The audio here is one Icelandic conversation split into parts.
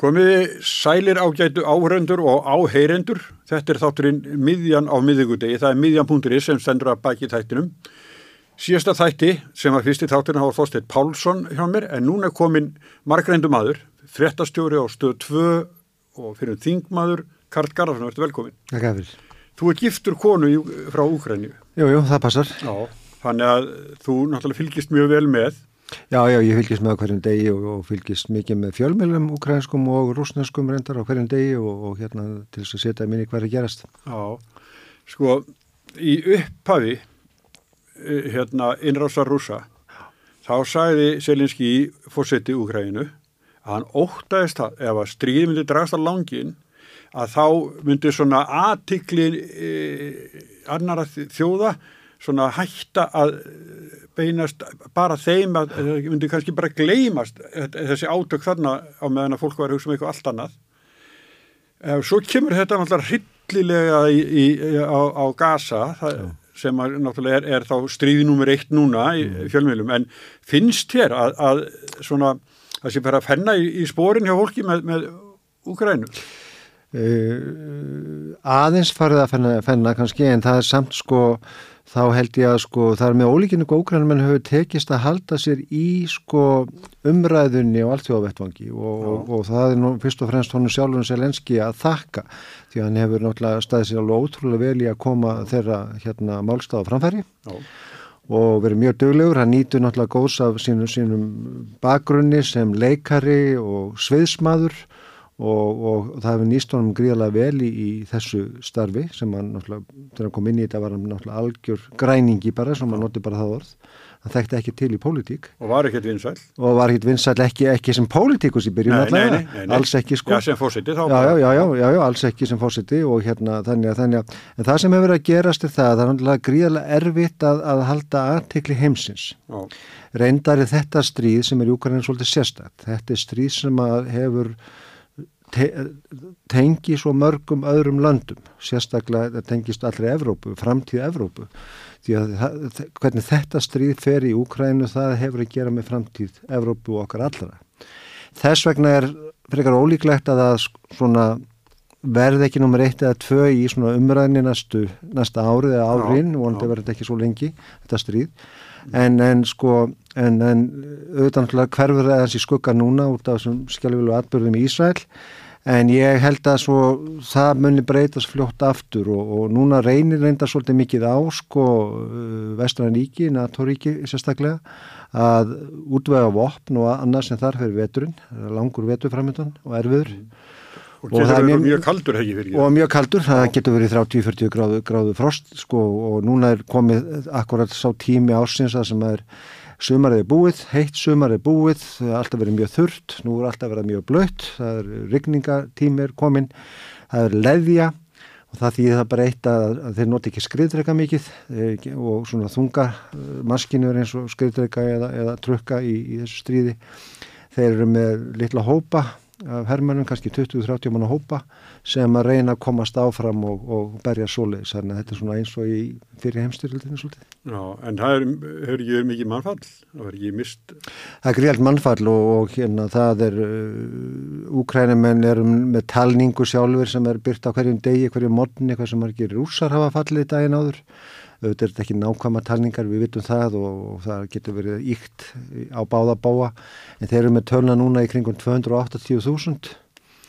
Komiði sælir ágætu áhrendur og áheyrendur. Þetta er þátturinn miðjan á miðugudegi. Það er miðjan.is sem stendur að baki þættinum. Síðasta þætti sem var fyrst í þátturinn hafa Þorstein Pálsson hjá mér en núna er komin margreindu maður, frettastjóri á stöð 2 og fyrir þingmaður Karl Garðarsson, verður velkomin. Takk að fyrir. Þú er giftur konu frá Úkræni. Jú, jú, það passar. Já, þannig að þú náttúrulega fylgist mjög vel með. Já, já, ég fylgist með hverjum degi og, og fylgist mikið með fjölmjölum, ukrainskum og rúsneskum reyndar á hverjum degi og, og hérna til þess að setja minni hverju gerast. Já, sko, í upphafi hérna innrásar rúsa, þá sagði Selinski í fósetti Úkrænu að hann ótaðist það ef að stríði myndi dragast á langin að þá myndi svona aðtikli e, annara þjóða svona hætta að beinast bara þeim að það myndi kannski bara gleymast þessi átök þarna á meðan að fólk var að hugsa um eitthvað allt annað. Svo kemur þetta náttúrulega hryllilega í, í, á, á Gaza það, sem að, náttúrulega er, er þá stríði nummer eitt núna í mm. fjölmiðlum en finnst þér að, að svona það sé bara að fenna í, í spórin hjá fólki með, með Úgrænu? Uh, aðeins farið að fenna, fenna kannski en það er samt sko þá held ég að sko það er með ólíkinu góðgrænum en hefur tekist að halda sér í sko umræðunni og allt þjóðvettvangi og, og, og það er nú fyrst og fremst honum sjálfur Selenski að þakka því hann hefur náttúrulega staðið sér alveg ótrúlega vel í að koma þeirra hérna málstað á framfæri Já. og verið mjög döglegur, hann nýtur náttúrulega góðs af sínum, sínum bakgrunni sem leikari og sviðsmaður Og, og það hefur nýst honum gríðarlega vel í, í þessu starfi sem hann náttúrulega, þegar hann kom inn í þetta var hann náttúrulega algjör græningi bara sem hann noti bara það orð. Það þekkti ekki til í pólitík. Og var ekkert vinsæl. Og var ekkert vinsæl ekki, ekki sem pólitíkus í byrjun allavega. Alls ekki sko. Já sem fósiti þá. Já, já, já, já, já, alls ekki sem fósiti og hérna þannig að þannig að, en það sem hefur verið að gerast er það, það er gríðarlega erfitt að, að halda aðtekli heimsins. Já. Reyndar er þetta stríð sem er í Úkarinn svolítið sérstætt. Þetta er stríð sem hefur te tengi svo mörgum öðrum löndum, sérstaklega tengist allri Evrópu, framtíð Evrópu. Því að það, hvernig þetta stríð fer í Úkrænu það hefur að gera með framtíð Evrópu og okkar allra. Þess vegna er frekar ólíklegt að það svona verði ekki nummer eitt eða tvö í svona umræðinni næstu, næsta árið eða árin og það verði ekki svo lengi þetta stríð. En, en sko en, en auðvitað hverfur það þessi skugga núna út af þessum skjálfilu atbyrðum í Ísrael en ég held að svo það muni breytast fljótt aftur og, og núna reynir reynda svolítið mikið á sko Vestræðaníki, NATO-ríki sérstaklega að útvega vopn og annað sem þar fyrir veturinn, langur vetur framöndan og erfiður. Og, og það er mjög, kaldur hegi fyrir. Og mjög kaldur, það getur verið 30-40 gráðu, gráðu frost sko og núna er komið akkurat sá tími ársins að sem er sumarið er búið, heitt sumarið er búið, alltaf verið mjög þurrt, nú er alltaf verið mjög blött, það er rigningatími er komin, það er leðja og það þýðir það bara eitt að, að þeir noti ekki skriðdreika mikið e, og svona þunga maskinu er eins og skriðdreika eða, eða trukka í, í þessu stríði. Þeir eru með litla hópa hermönum, kannski 20-30 mann að hópa sem að reyna að komast áfram og, og berja svoleiðis, þannig að þetta er svona eins og í fyrir heimstyrildinu svolítið. Já, en það er, hefur ekki verið mikið mannfall, það verður ekki mist? Það er gríðalt mannfall og, og hérna það er, uh, úkrænumenn er með talningu sjálfur sem er byrt á hverjum degi, hverjum morgunni, hvað sem margir rúsar hafa fallið daginn áður auðvitað er þetta ekki nákvæma talningar, við vitum það og, það getur verið íkt á báða báa, en þeir eru með tölna núna í kringum 280.000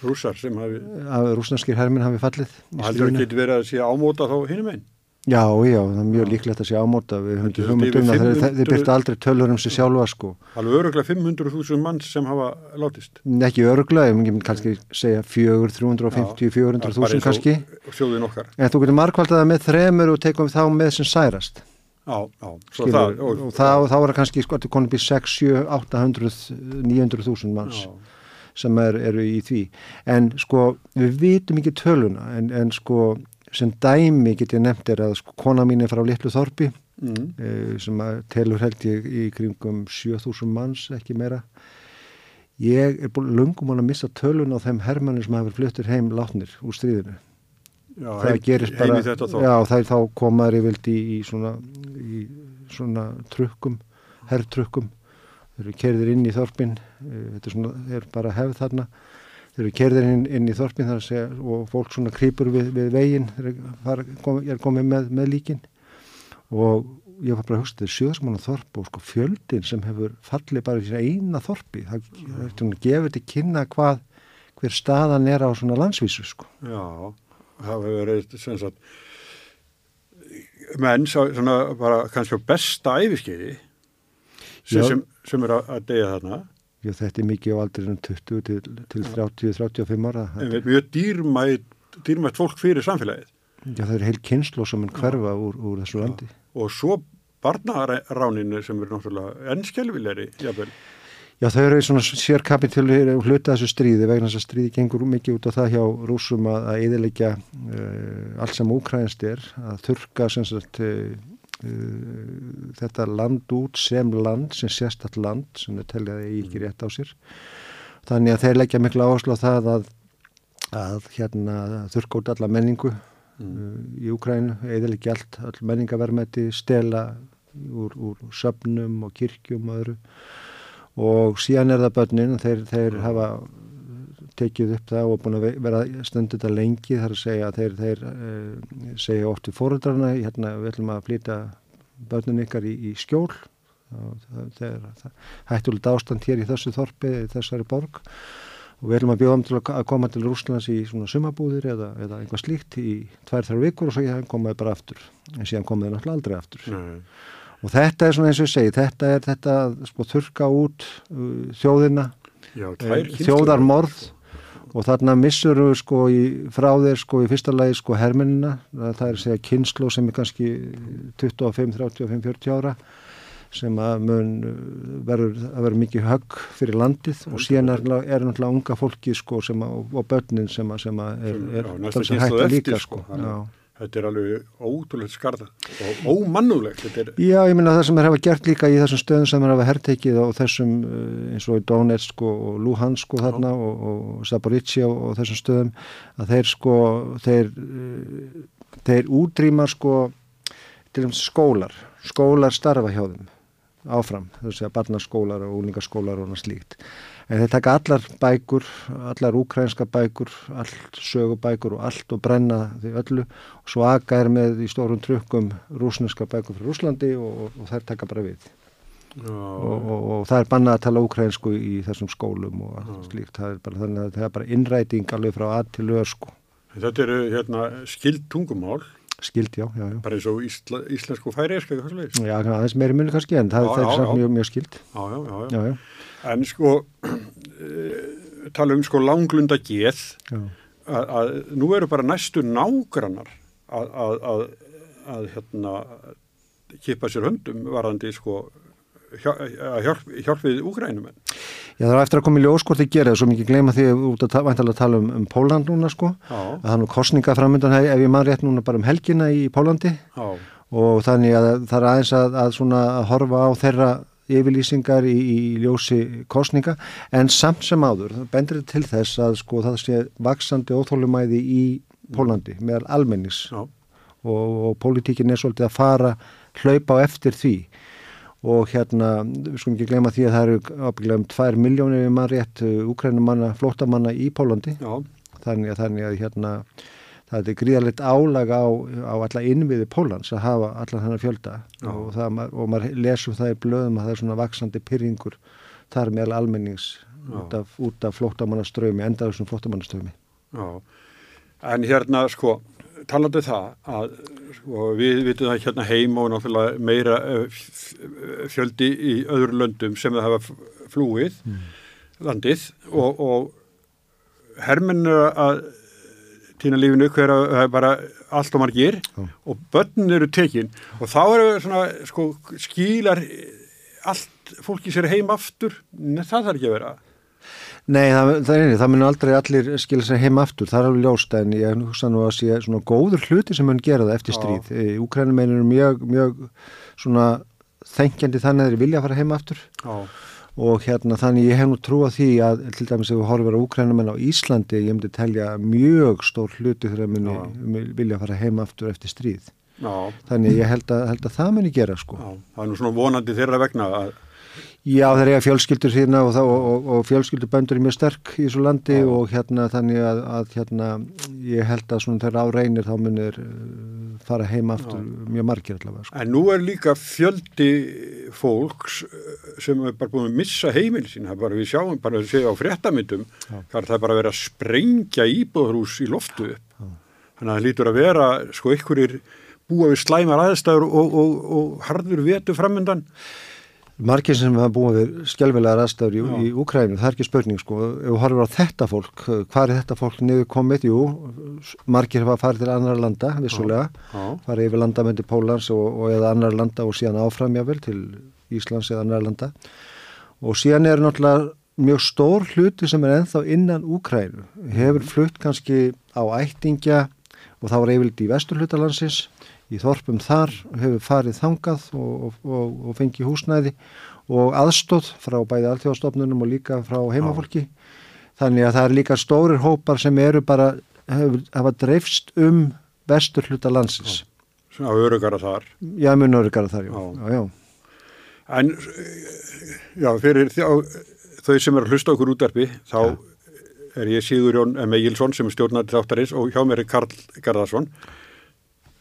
Rúsar sem hafi Rúsnarskir herminn hafi fallið það getur verið að sé ámóta þá hinum einn Já, já, það er mjög líklegt að sé ámóta. Við höfum hugmyndum að þeir, byrta aldrei tölur um sig sjálfa sko. Alveg öruglega 500.000 mann sem hafa látist. Ekki öruglega, ég myndi kannski segja 400-350-400.000 kannski. Sjóðin okkar. En þú getur markvaldað með þremur og tekum þá með sem særast. Já, já, Skilur, það, og, og þá, þá er það kannski sko, konum býr 6, 7, 800 900.000 manns já. sem er, eru í því. En sko, við vitum ekki töluna. En, en sko sem dæmi get ég nefnt er að sko, kona mín er frá Littlu Þorpi mm. e, sem telur held ég í kringum 7000 manns, ekki meira. Ég er búin lungum að missa tölun á þeim hermannir sem hafa fluttir heim látnir úr stríðinu. Já, það heim, gerist bara já, það er þá komaður í vildi í svona, í svona trukkum herrtrukkum þeir eru kerðir inn í Þorpin e, þetta er, svona, er bara hefð þarna þeir eru kerðir inn, inn í þorpin þar að segja og fólk svona krýpur við, við veginn þegar er komið með, með líkin og ég var bara að hugsa þetta er sjöðsmanna þorp og sko fjöldin sem hefur fallið bara í sína eina þorpi það mm. gefur til kynna hvað hver staðan er á svona landsvísu sko. Já, það hefur verið sem sagt menn svona bara kannski besta æfiskeiði sem, sem er að, að deyja þarna Já, þetta er mikið á aldrinum 20 til, til 30-35 ára. En við erum mjög dýrmætt, dýrmætt fólk fyrir samfélagið. Já, það er heil kynslu sem er hverfa úr, úr þessu landi. Já. Og svo barnaráninu sem er náttúrulega ennskjálfilegri, jáfnvel. Já, þau eru svona sérkapitölu hluta þessu stríði vegna þess að stríði gengur mikið út á það hjá rúsum að, að eðilegja uh, allt sem úkrænst er, að þurka sem sagt uh, þetta land út sem land, sem sérstatt land sem þau telja að það er ekki rétt á sér. Þannig að þeir leggja miklu áherslu á það að, að hérna, þurka út alla menningu mm. í Úkrænu, eðilegja allt, all menningavermeti, stela úr, úr söpnum og kirkjum og öðru og síðan er það börnin þeir, þeir hafa tekið upp það og búin að vera stundu þetta lengi þar að segja að þeir, þeir uh, segja oft í fóröldrarna hérna við ætlum að flýta börnin ykkar í, í skjól. Það er hættulegt ástand hér í þessu þorpi, þessari borg. Og við ætlum að bjóða um til að koma til Rúslands í svona sumabúðir eða, eða einhvað slíkt í tvær þar vikur og svo komaði bara aftur. En síðan komaði náttúrulega aldrei aftur. Nei. Og þetta er svona eins og ég segi þetta er þetta sko þurka út uh, þjóðina Já, uh, þjóðarmorð og þarna missur við sko í, frá þeir sko í fyrsta lagi sko herminina það er að segja kynslu sem er kannski 25, 35, 40 ára sem að mun uh, verður að vera mikið högg fyrir landið. Og síðan er, er náttúrulega unga fólki sko sem að, og börnin sem að, sem að er, er, er hægt að líka sko, sko. Þetta er alveg ótrúlega skarða og ómannulegt. Er... Já, ég minna það sem er hafa gert líka í þessum stöðum sem er hafa herrtekið og þessum eh, eins og í Donetsk og Luhansk og þarna Já. og, og Zaporizhia og, og þessum stöðum að þeir sko, þeir, eh, þeir útrýmar sko til um skólar, skólar starfa hjá þeim áfram, þess að barnaskólar og úlingaskólar og slíkt En þeir taka allar bækur, allar úkrænska bækur, allt sögubækur og allt og brenna því öllu og svo aga er með í stórum trukkum rúsneska bækur frá Rúslandi og, og þær taka bara við. Og, og, og það er bannað að tala úkrænsku í þessum skólum og allt slíkt. Það er bara, þannig að það er bara innræting alveg frá að til ösku. Þetta eru hérna, skild tungumál. Skild, já, já, já. Bara eins og ísla, íslensku færiðska, hvað slúðir? Já, aðeins meiri muni kannski, en það, já, það er samt mjög, mjög skild. Já, já, já. já. já En sko, uh, tala um sko langlunda geð, að, að nú eru bara næstu nágrannar að, að, að hérna, kipa sér höndum varandi sko hjálp, hjálpið úgrænumenn. Já það er eftir að koma í ljóskort að gera það, svo mikið gleyma því út að væntalega tala um, um Póland núna sko, Já. að það er nú kostninga framöndan ef ég maður rétt núna bara um helgina í Pólandi Já. og þannig að það er aðeins að, að svona að horfa á þeirra yfirlýsingar í, í ljósi kostninga en samt sem áður bendur þetta til þess að sko það sé vaksandi óþólumæði í Pólandi meðal almennings. Og, og pólitíkin er svolítið að fara hlaupa á eftir því og hérna, við skulum ekki glema því að það eru ábygglega um 2 miljónir mann rétt ukrænumanna, flótamanna í Pólandi þannig að, þannig að hérna það er gríðalegt álag á, á alla innviði Pólans að hafa allan þannig fjölda. Og, það, og maður lesum það í blöðum að það er svona vaksandi pyrringur þar meðal almennings Já. út af, af flóttamannaströmi, endaðursum flóttamannaströmi. Já, en hérna sko, talandu um það að sko, við vitum það hérna heim og náttúrulega meira eh, fjöldi í öðru löndum sem það hafa flúið mm. landið og, og hermennur að týna lífinu hver að það er bara allt og margir Já. og börn eru tekin og þá eru svona sko skílar allt fólki sér heim aftur það þarf ekki að vera Nei, það, það það mun aldrei allir skilja sér heim aftur, það er alveg ljóst en ég hugsa nú að sé svona góður hluti sem mun gera það eftir stríð. Úkrænum er mjög, mjög svona þengjandi þannig að þeir vilja að fara heim aftur. Já. Og hérna þannig ég hef nú trú að því að til dæmis ef við horfum að úkrænumenn á Íslandi ég myndi telja mjög stór hluti þegar að muni vilja fara heima aftur eftir stríð. Já. þannig ég held að, held að það muni gera sko. Já. Það er nú svona vonandi þeirra vegna að Já, það er eiga fjölskyldur hérna og, og, og, og fjölskylduböndur er mjög sterk í þessu landi Já. og hérna þannig að, að hérna ég held að svona þegar á reynir þá munir uh, fara heima aftur Já. mjög margir allavega. Sko. En nú er líka fjöldi fólks uh, sem er bara búin að missa heimil sín, það er bara við sjáum, bara við séum á fréttamindum, það er bara verið að sprengja íbúðrús í loftu upp. Þannig að það lítur að vera sko ykkurir búa við slæmar aðstæður og harður vetu framöndan. Margir sem hafa búið við skjálfilega rastafur í, í Úkrænum, það er ekki spurning sko, ef við horfum á þetta fólk, hvað er þetta fólk niður komið? Jú, margir hafa farið til annar landa, vissulega, farið yfir landamöndi Pólans og, og eða annar landa og síðan áframjável til Íslands eða annar landa. Og síðan er náttúrulega mjög stór hluti sem er enþá innan Úkrænu, hefur flutt kannski á ættingja og þá er yfirleitt í vesturhlutalansins í þorpum þar hefur farið þangað og, og, og fengið húsnæði og aðstóð frá bæði alþjóðastofnunum og líka frá heimafólki. Þannig að það er líka stórir hópar sem eru bara, hefur, hafa dreifst um vestur hluta landsins. Svona örugara þar. Já, mun örugara þar, já. já, já. En, já, fyrir þau sem eru að hlusta okkur útarpi, þá ja. er ég Sigur Jón M. Egilson sem er stjórnarið þáttarins og hjá mér er Karl Garðarsson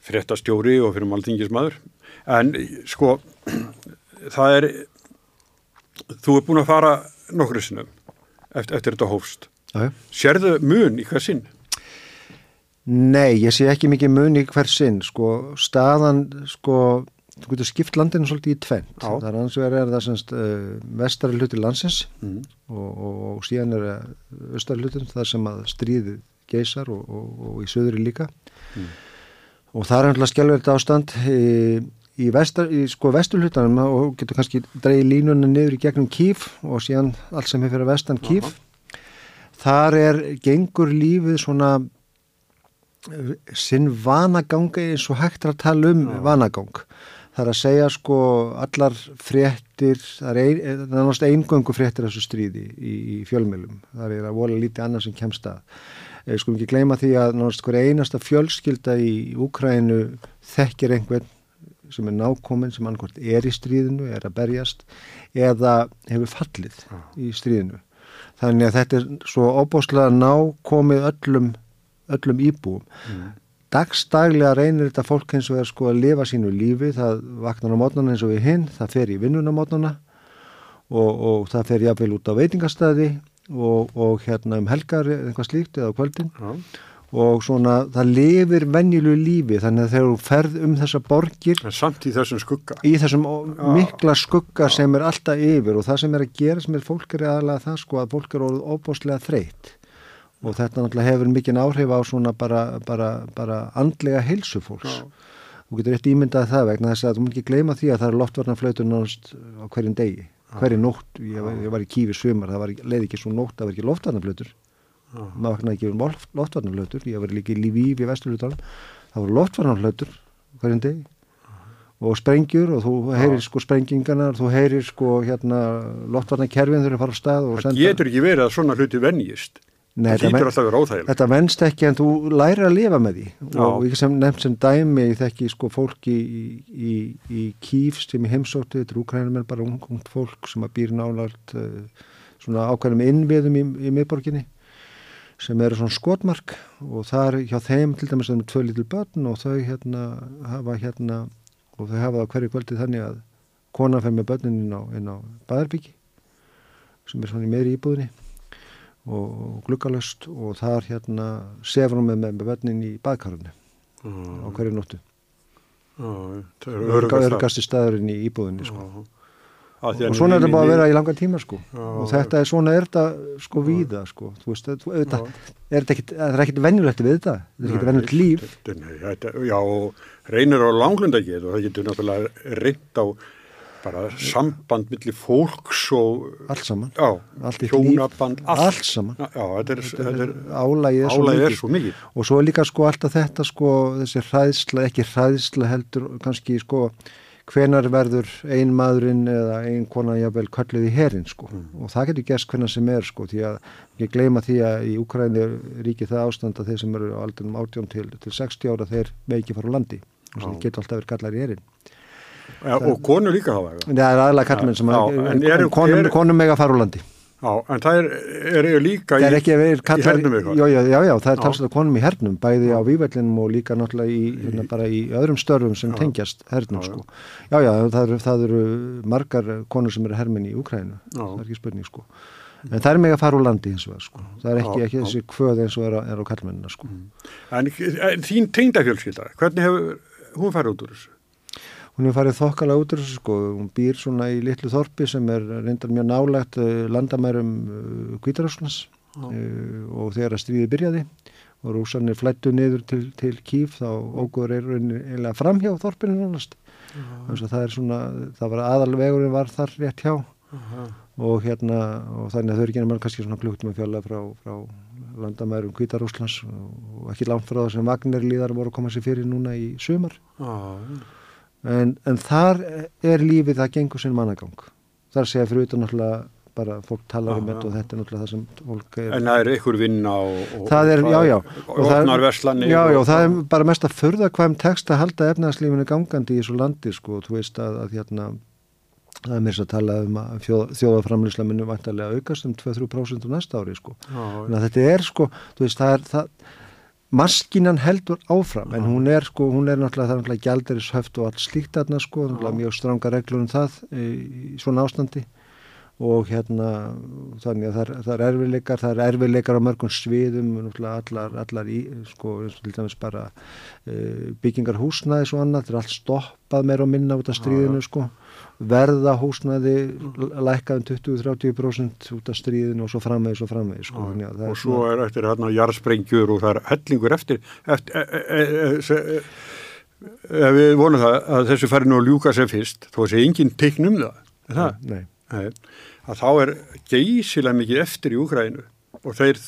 fréttastjóri og fyrir máltingismadur en sko það er þú er búin að fara nokkru sinnum eftir, eftir þetta hófst. Æ. sérðu mun í hver sinn? Nei, ég sé ekki mikið mun í hver sinn sko. Staðan sko þú getur skipt landinu svolítið í tvent það er ansvegar er það semst uh, vestari hluti landsins mm. og, og, og síðan er það östari hlutin þar sem að stríði geysar og, og í söðuri líka. Mm og það er náttúrulega skjálfverðið ástand í, í, vestar, í sko vesturhlutanum og getur kannski dreyið línuna niður í gegnum kýf og síðan allt sem er fyrir vestan kýf uh -huh. þar er gengur lífið svona eh, sinn vanaganga eins og hægt að tala um uh -huh. vanagang það er að segja sko allar fréttir það er, ein, það er náttúrulega eingöngu fréttir þessu stríði í, í fjölmjölum það er að vola lítið annað sem kemst að Við skulum ekki gleyma því að náttúrulega einasta fjölskylda í Úkrænu þekkir einhvern sem er nákominn sem annarkort er í stríðinu, er að berjast eða hefur fallið ah. í stríðinu. Þannig að þetta er svo óbúslega nákomið öllum, öllum íbúum. Mm. Dagstaglega reynir þetta fólk eins og er sko að lifa sínu lífi, það vaknar á mótnana eins og við hinn, það fer í vinnun á mótnana og, og það fer jáfnveil út á veitingastæði og, og hérna um helgar eitthvað slíkt eða kvöldin. Já. og svona það lifir vennilu lífi þannig að þegar þú ferð um þessa borgir samt í þessum skugga. í þessum Já. mikla skugga sem er alltaf yfir og það sem er að gera sem er fólk er aðalega það sko að fólk er orðið óbáslega þreytt. Og þetta náttúrulega hefur mikinn áhrif á svona bara, bara, bara andlega heilsu fólks. Þú getur eitt ímyndað það vegna þess að þú mútt ekki gleyma því að það er loftvarnarflautur náttúrulega á hverjum degi hverju nótt, ég, ég var í kífi sumar, það var, leiði ekki svo nótt, það var ekki loftvarnaflötur maður vaknaði ekki um loftvarnaflötur ég var líka í Lívíf í Vesturlutalum það voru loftvarnaflötur hverjum degi. Og sprengjur og þú heyrir sko sprengingarna þú heyrir sko hérna loftvarnakerfin þurfa að fara á stað Það senda... getur ekki verið að svona hluti vennjist Nei, óþægileg. Þetta venst ekki en þú læra að lifa með því Já. og ég sem nefnt sem dæmi ég þekki sko fólki í, í, í kýf sem í heimsóttu, þetta er úkrænum en bara ungt fólk sem að býr nálagt uh, eh, svona ákveðnum innviðum í, í miðborginni sem eru svona skotmark og það er hjá þeim til dæmis er tvö lítil börn og þau hérna hafa hérna og þau hafa það hverju kvöldi þannig að konan fer með börnin inn á, á Baðarbyggi sem er svona í meðri íbúðinni og glukkalöst og þar hérna sefur hún með með vönnin í baðkarunni mm. á hverju nóttu. Það eru gasti staðurinn í íbúðinni sko. og svona er þetta bara að vera í langan tíma sko. Og þetta er svona er þetta sko víða sko. Þú veist, þú, þetta, er þetta ekkit, það er ekkit vennulegt við þetta, þetta er ekkit vennulegt líf. þetta, Já, og reynir á langlundagið og það getur náttúrulega reynd á bara samband millir fólks og allt saman. Já, allt hjónaband allt, allt saman. Já, þetta er, þetta er, álægið er, álægið er svo mikið. og svo er líka sko alltaf þetta sko þessi hræðsla, ekki hræðsla heldur kannski sko hvenar verður ein maðurinn eða ein konan jável kallið í herin sko. Mm. og það getur gæst hvenar sem er sko því að ég gleyma því að í Ukræni ríkir það ástand að þeir sem eru á aldunum 18 til, til 60 ára þeir veiki fara á landi. Og það getur alltaf verið kallar í herin ja, og konur líka hafa það. Það er aðalega kallmenn sem er, konum, er, konum mega fara úr landi. Já, en það er, er líka í, ekki, í hernum eitthvað. Já, já, já, já, það er talsað konum í hernum, bæði á vývælinum og líka náttúrulega í, hérna, bara í öðrum störfum sem tengjast hernum, sko. Já, já, það eru, það eru margar konur sem eru hermin í Úkrænu, það er ekki spurning, sko. En það er mig að fara úr landi eins og það, sko. Það er ekki, ekki þessi kvöð eins og er á, er á kallmennina, sko. Mm. En, en þín tengdafjölskylda, hvernig hefur hún farið út úr þessu? Hún er farið þokkala út úr þessu sko, hún býr svona í litlu þorpi sem er reyndar mjög nálægt uh, landamærum Kvítaráslands uh, uh, og þegar að stríði byrjaði og rúsanir flættu niður til, til Kíf þá ógur er eiginlega framhjá þorpinu nánast. Þannig að það er svona, það var aðalvegurinn var þar rétt hjá. -huh. og hérna, og þannig að þau eru ekki nefnilega kannski svona klútt með fjalla frá, frá landamærum Kvítaráslands og ekki langt frá það sem Vagnir líðar voru að koma sér fyrir núna í sömar -huh en, en þar er lífið það gengur sinn mannagang. Þar segja fyrir utan náttúrulega bara fólk talar um þetta og þetta er náttúrulega það sem fólk er En það er ykkur vinna og, og það er, já já. Og það er, já já og það er bara mest að förða hvaðum text að halda efnarslífinu gangandi í þessu landi sko. Og þú veist að, að hérna það er mér svo að tala um að þjóðaframlýsla minnum vantarlega aukast um 2-3% á næsta ári sko. Að þetta er sko, þú veist það er það maskinan heldur áfram en hún er sko, hún er náttúrulega náttúrulega gælderishöft og allt slíkt aðna sko, mjög stranga reglur um það í, í svona ástandi og hérna þannig að það er, það er erfiðleikar það er erfiðleikar á mörgum sviðum allar, allar í, sko til dæmis bara e, byggingar húsnaðis og annað, það er allt stoppað meira og minna út af stríðinu sko verða húsnaði lækkaðum 20-30% út af stríðinu og svo framvegis og framvegis sko. Já, og svo er eftir hérna jarðsprengjur og það er hellingur eftir, eftir e, e, e, við vonum það að þessu fari nú að ljúka sér fyrst þó sé enginn teiknum það, það? Nei. Nei að þá er geysilega mikið eftir í Úgrænu og þeir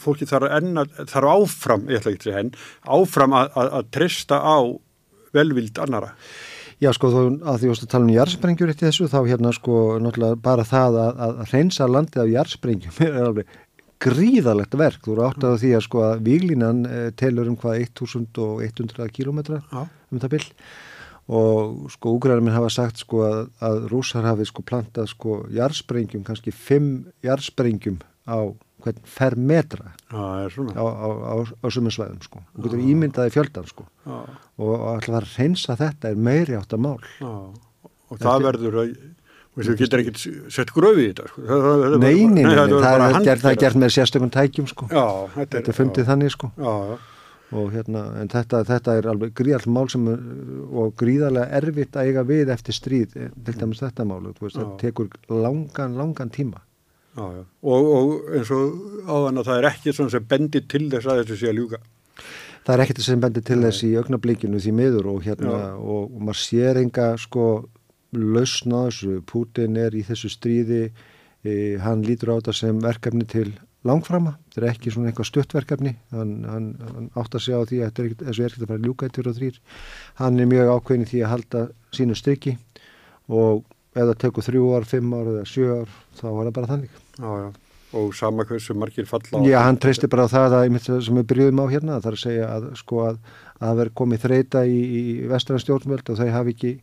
fólki þarf, enna, þarf áfram, ég ætla ekki til henn áfram að, að, að trista á velvild annara Já sko þú að því að tala um jarðsprengjur eftir þessu þá hérna sko náttúrulega bara það að, að reynsa landið af jarðsprengjum er alveg gríðalegt verk. Þú eru átt að því að sko að výglinan eh, telur um hvað 1100 km um það byll og sko úgræðar minn hafa sagt sko að, að rúsar hafi sko plantað sko jarðsprengjum, kannski 5 jarðsprengjum á hvern fer metra á, á, á, á sumum svæðum sko. Þú getur ímyndaði fjöldan sko. og alltaf að reynsa þetta er meiri átt að mál. Og það Eftir... verður að, þú getur ekkert sett gröfið í þetta sko. Neini, það, það er gert, með sérstökun tækjum sko. Já, þetta er fundið þannig sko. Já, já. Og hérna, en þetta, þetta er alveg gríðall mál sem og gríðarlega erfitt að eiga við eftir stríð, til dæmis þetta mál, veist, það tekur langan, langan tíma. Já, já. Og, og eins og áðan að það er ekki svona sem bendir til þess að þessu sé að ljúka. Það er ekkert sem bendir til þess í augnablíkinu því miður og hérna og, og maður sér enga sko lausna þessu. Putin er í þessu stríði, e, hann lítur á þetta sem verkefni til langframa. Þetta er ekki svona eitthvað stuttverkefni. Hann, hann, hann átt að segja á því að þessu er ekkert að fara ljúka eittur og þrýr. Hann er mjög ákveðin því að halda sínu styrki og eða tekur þrjú ár, fimm ár eða sjö ár þá var það bara þannig Já, já, og sama hversu margir falla Já, hann treysti bara á það að, sem við byrjuðum á hérna, það er að segja að sko að að það verði komið þreita í, í vestranstjórnvöld og þau hafi ekki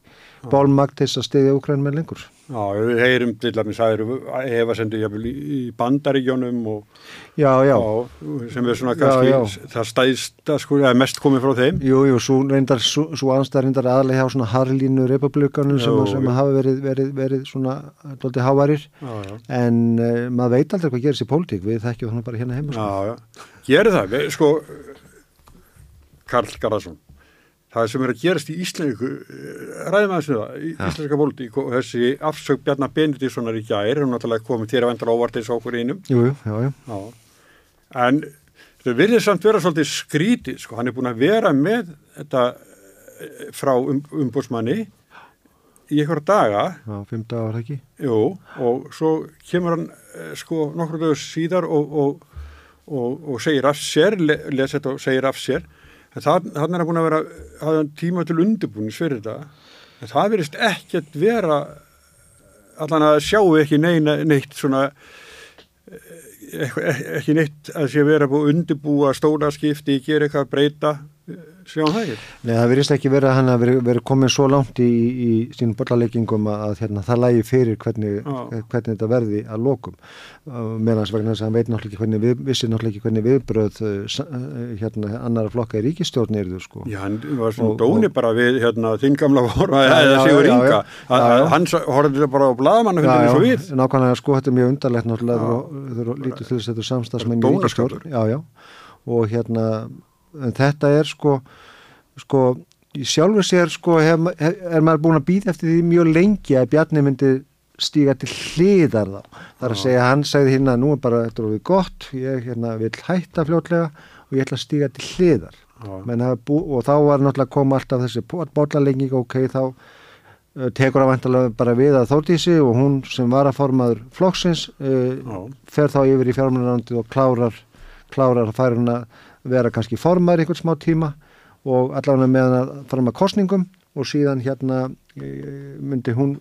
bólmagt til að stiðja Ukræn með lengur. Já, við heyrum til að við sæðum hefa sendið jáfnvel í bandaríkjónum og já, já. Já, sem er svona kannski það stæðsta sko, eða mest komið frá þeim. Jú, jú, svo reyndar svo anstæðar reyndar aðlega hjá svona harlínu republikanum sem, sem hafa verið, verið, verið svona doldið hávarir en uh, maður veit aldrei hvað gerist í pólitík, við þekkjum þannig bara hérna heima. Sko. Já, já, gerir það, við, sko Karl Garðarsson. Það sem er að gerast í Íslandíku eh, ræðum aðeins við það, í ja. Íslandíka pólitík og þessi afsög Bjarnar Benedíssonar í gæri, hún náttúrulega komið þér að vendra ávart eins og okkur einum jú, jú, já, já. en það virðir samt vera svolítið skrítið, sko, hann er búin að vera með þetta eh, frá um, umbúrsmanni í einhverja daga. Já, fimm dagar ekki? Jú, og svo kemur hann eh, sko nokkur dögur síðar og, og, og, og segir af sér, les þetta og segir af sér þannig er það búin að vera hafa tíma til undirbúin fyrir þetta. En það verist ekkert vera allan að sjáu ekki neina, neitt svona ekki neitt að sé vera búið undirbúa stóla skipti, gera eitthvað breyta sjáum það ekki. Nei, það verðist ekki verið að hann að verið veri komin svo langt í, í sínum bollaleggingum að hérna, það lægi fyrir hvernig, hvernig þetta verði að lokum. Meðans vegna þess að hann veit náttúrulega ekki hvernig við, vissi náttúrulega ekki hvernig viðbröð uh, hérna annara flokka í ríkistjórn er þú sko. Já, hann var svona dóni og, bara við hérna þinn gamla voru að það séu ringa hann horfði bara á bladamannu hundinu svo við. Nákvæmlega sko, þetta er mjög undarlegt að þetta já, og hérna en þetta er sko sko, sjálfur sér sko hef, hef, er maður búin að býða eftir því mjög lengi að Bjarni myndi stíga til hliðar þá. Það er að segja, hann segði hérna, nú er bara þetta ofið gott, ég hérna, vil hætta fljótlega og ég ætla að stíga til hliðar. Bú, og þá var náttúrulega koma alltaf þessi bólalenging, ok, þá tekur það vantilega bara við að þóttísi og hún sem var að formaður flokksins uh, fer þá yfir í fjármjörnarandi og klárar, klárar að færa hún að vera kannski formar einhvern smá tíma og allavega með að fara með kostningum og síðan hérna e, myndi hún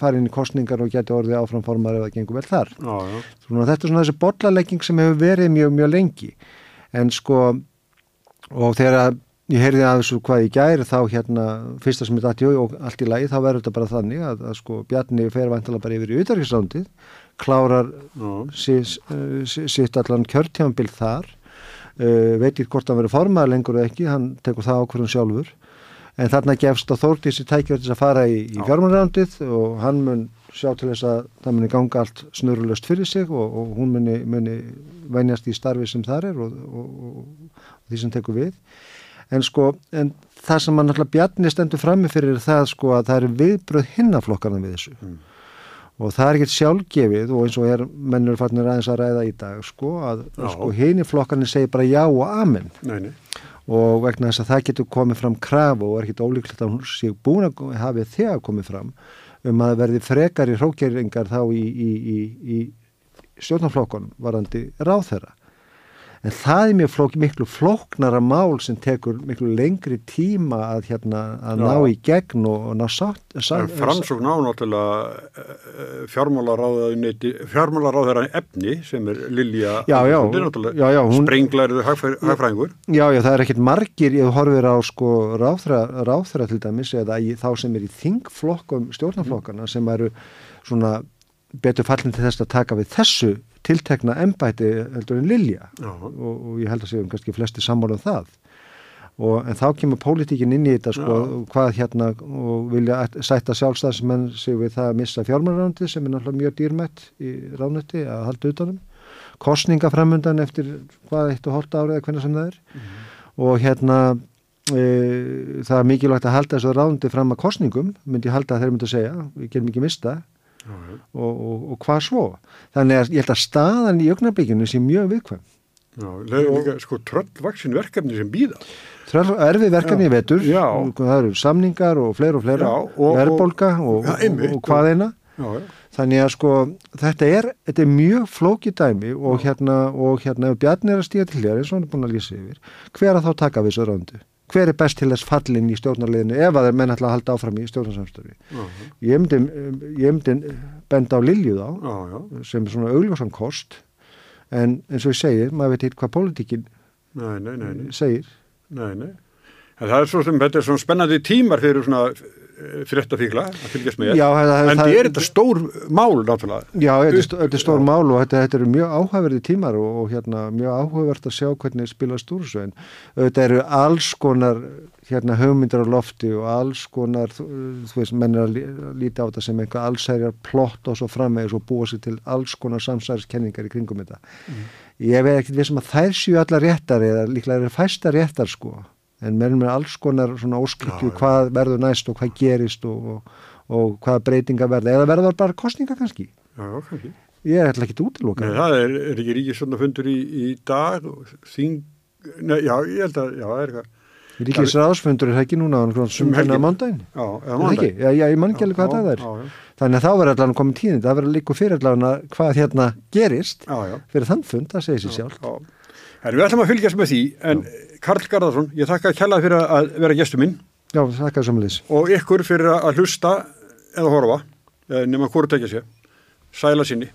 fara inn í kostningar og geti orðið áfram formar ef það gengur vel þar. Já, já. Svona, þetta er svona þessi bollalegging sem hefur verið mjög, mjög lengi en sko og þegar ég heyrði að þessu hvað ég gæri þá hérna fyrsta sem ég dætti og allt í lagi þá verður þetta bara þannig að, að sko Bjarni fer vantala bara yfir í auðarkisrándið klárar sitt allan kjörtjámbil þar uh, veit ekki hvort hann verið formaður lengur eða ekki, hann tekur það ákvörðun sjálfur. En þarna gefst á Þórtísi tækjörðis að fara í, í fjármjörnrandið og hann mun sjá til þess að það muni ganga allt snurulöst fyrir sig og, og hún muni, muni vænjast í starfi sem þar er og, og, og því sem tekur við. En sko, en það sem mann alltaf bjarni stendur frammi fyrir það sko að það eru viðbröð hinnaflokkarna við þessu. Mm og það er ekkert sjálfgefið og eins og er mennur fannir aðeins að ræða í dag sko að sko, henni flokkarnir segir bara já og amen. Nei, nei. og vegna þess að það getur komið fram kraf og er ekkert ólíklegt að hún sé búin að hafi þegar komið fram um að verði frekar í hrókjeringar þá í, í, í, í stjórnarflokkonum varandi ráð þeirra en það er mjög flók, miklu flóknara mál sem tekur miklu lengri tíma að, hérna, að ná í gegn og, og ná sátt Fransókn á náttúrulega eh, fjármálaráðherran efni sem er Lilja sprenglæriðu hagfræðingur. Já, já, það er ekkert margir ég horfir á sko ráðherra til dæmis eða í, þá sem er í þingflokkum stjórnarflokkana sem eru svona betur fallin til þess að taka við þessu tiltekna ennbæti heldur en Lilja. Og, og ég held að séum kannski flesti sammála um það. Og, en þá kemur pólitíkin inn í þetta sko Já. hvað hérna og vilja sætta sjálfstæðismenn sig við það að missa fjármjörnarandi sem er náttúrulega mjög dýrmætt í ráðnötti að halda utanum. Kostningaframundan eftir hvað eitt og hólta árið eða hvernig sem það er. Mm -hmm. og hérna e, það er mikilvægt að halda þessu ráðnötti fram að kostningum myndi halda að þeir myndi að segja. Við gerum ekki mista og, og, og hvað svo? Þannig að ég held að staðan í ögnarblikinu sé mjög viðkvæm. Já, það er líka sko tröllvaksin verkefni sem býða Tröll, erfið verkefni í vetur. Já. það eru samningar og fleira og fleira. Verðbolga og, og hvað eina. Þannig að sko þetta er, þetta er mjög flókið dæmi og hérna, og hérna ef Bjarni er að stíga til þér eins og hann er búin að lýsa yfir hver að þá taka við þessu röndu hver er best til þess fallin í stjórnarliðinu ef að þeir menn ætla að halda áfram í stjórnarsamstöfi uh -huh. ég myndi benda á Lilju þá uh -huh. sem er svona augljósan kost. En eins og ég segir, maður veit eitthvað pólitíkin segir. Nei, nei. Það er svo sem, þetta er svona spennandi tímar fyrir svona fréttafíkla að fylgjast með. Já, það, en það er þetta stór mál náttúrulega? Já, þetta er stór mál og þetta, þetta eru mjög áhugaverði tímar og, og hérna, mjög áhugavert að sjá hvernig spilast úr þessu. En þetta eru alls konar hérna, hugmyndir á lofti og alls konar þú veist, menn er að líti á þetta sem eitthvað allsærjar plott og svo framvegis og búa sér til alls konar samsæriskenningar í kringum þetta. Mm. Ég veit ekki sem að þær séu allar réttar eða líklega eru fæsta réttar sko en meðan með alls konar svona óskilju hvað verður næst og hvað gerist og, og, og hvað breytinga verða. Eða verður bara kostninga kannski? Já, kannski. Ég er alltaf ekki útiloka Nei, það. er, er ekki ríkið svona fundur í, í dag þing, nei, já, ég held að já, það er eitthvað. Ríkis ráðsfundur er ekki núna á sumfuna mándagin Já, eða mándagin Já, ég man ekki alveg hvað það er. já. Þannig að þá verður allavega komið tíðin það verður líka fyrir allavega hvað hérna gerist fyrir þann fund, það segir sér sjálf En við ætlum að fylgjast með því en Karl Garðarsson, ég þakka að kella fyrir að vera gæstu minn. Já, þakka samleis. Og ykkur fyrir að hlusta eða horfa, nema hvort tekja sér. Sæla sinni.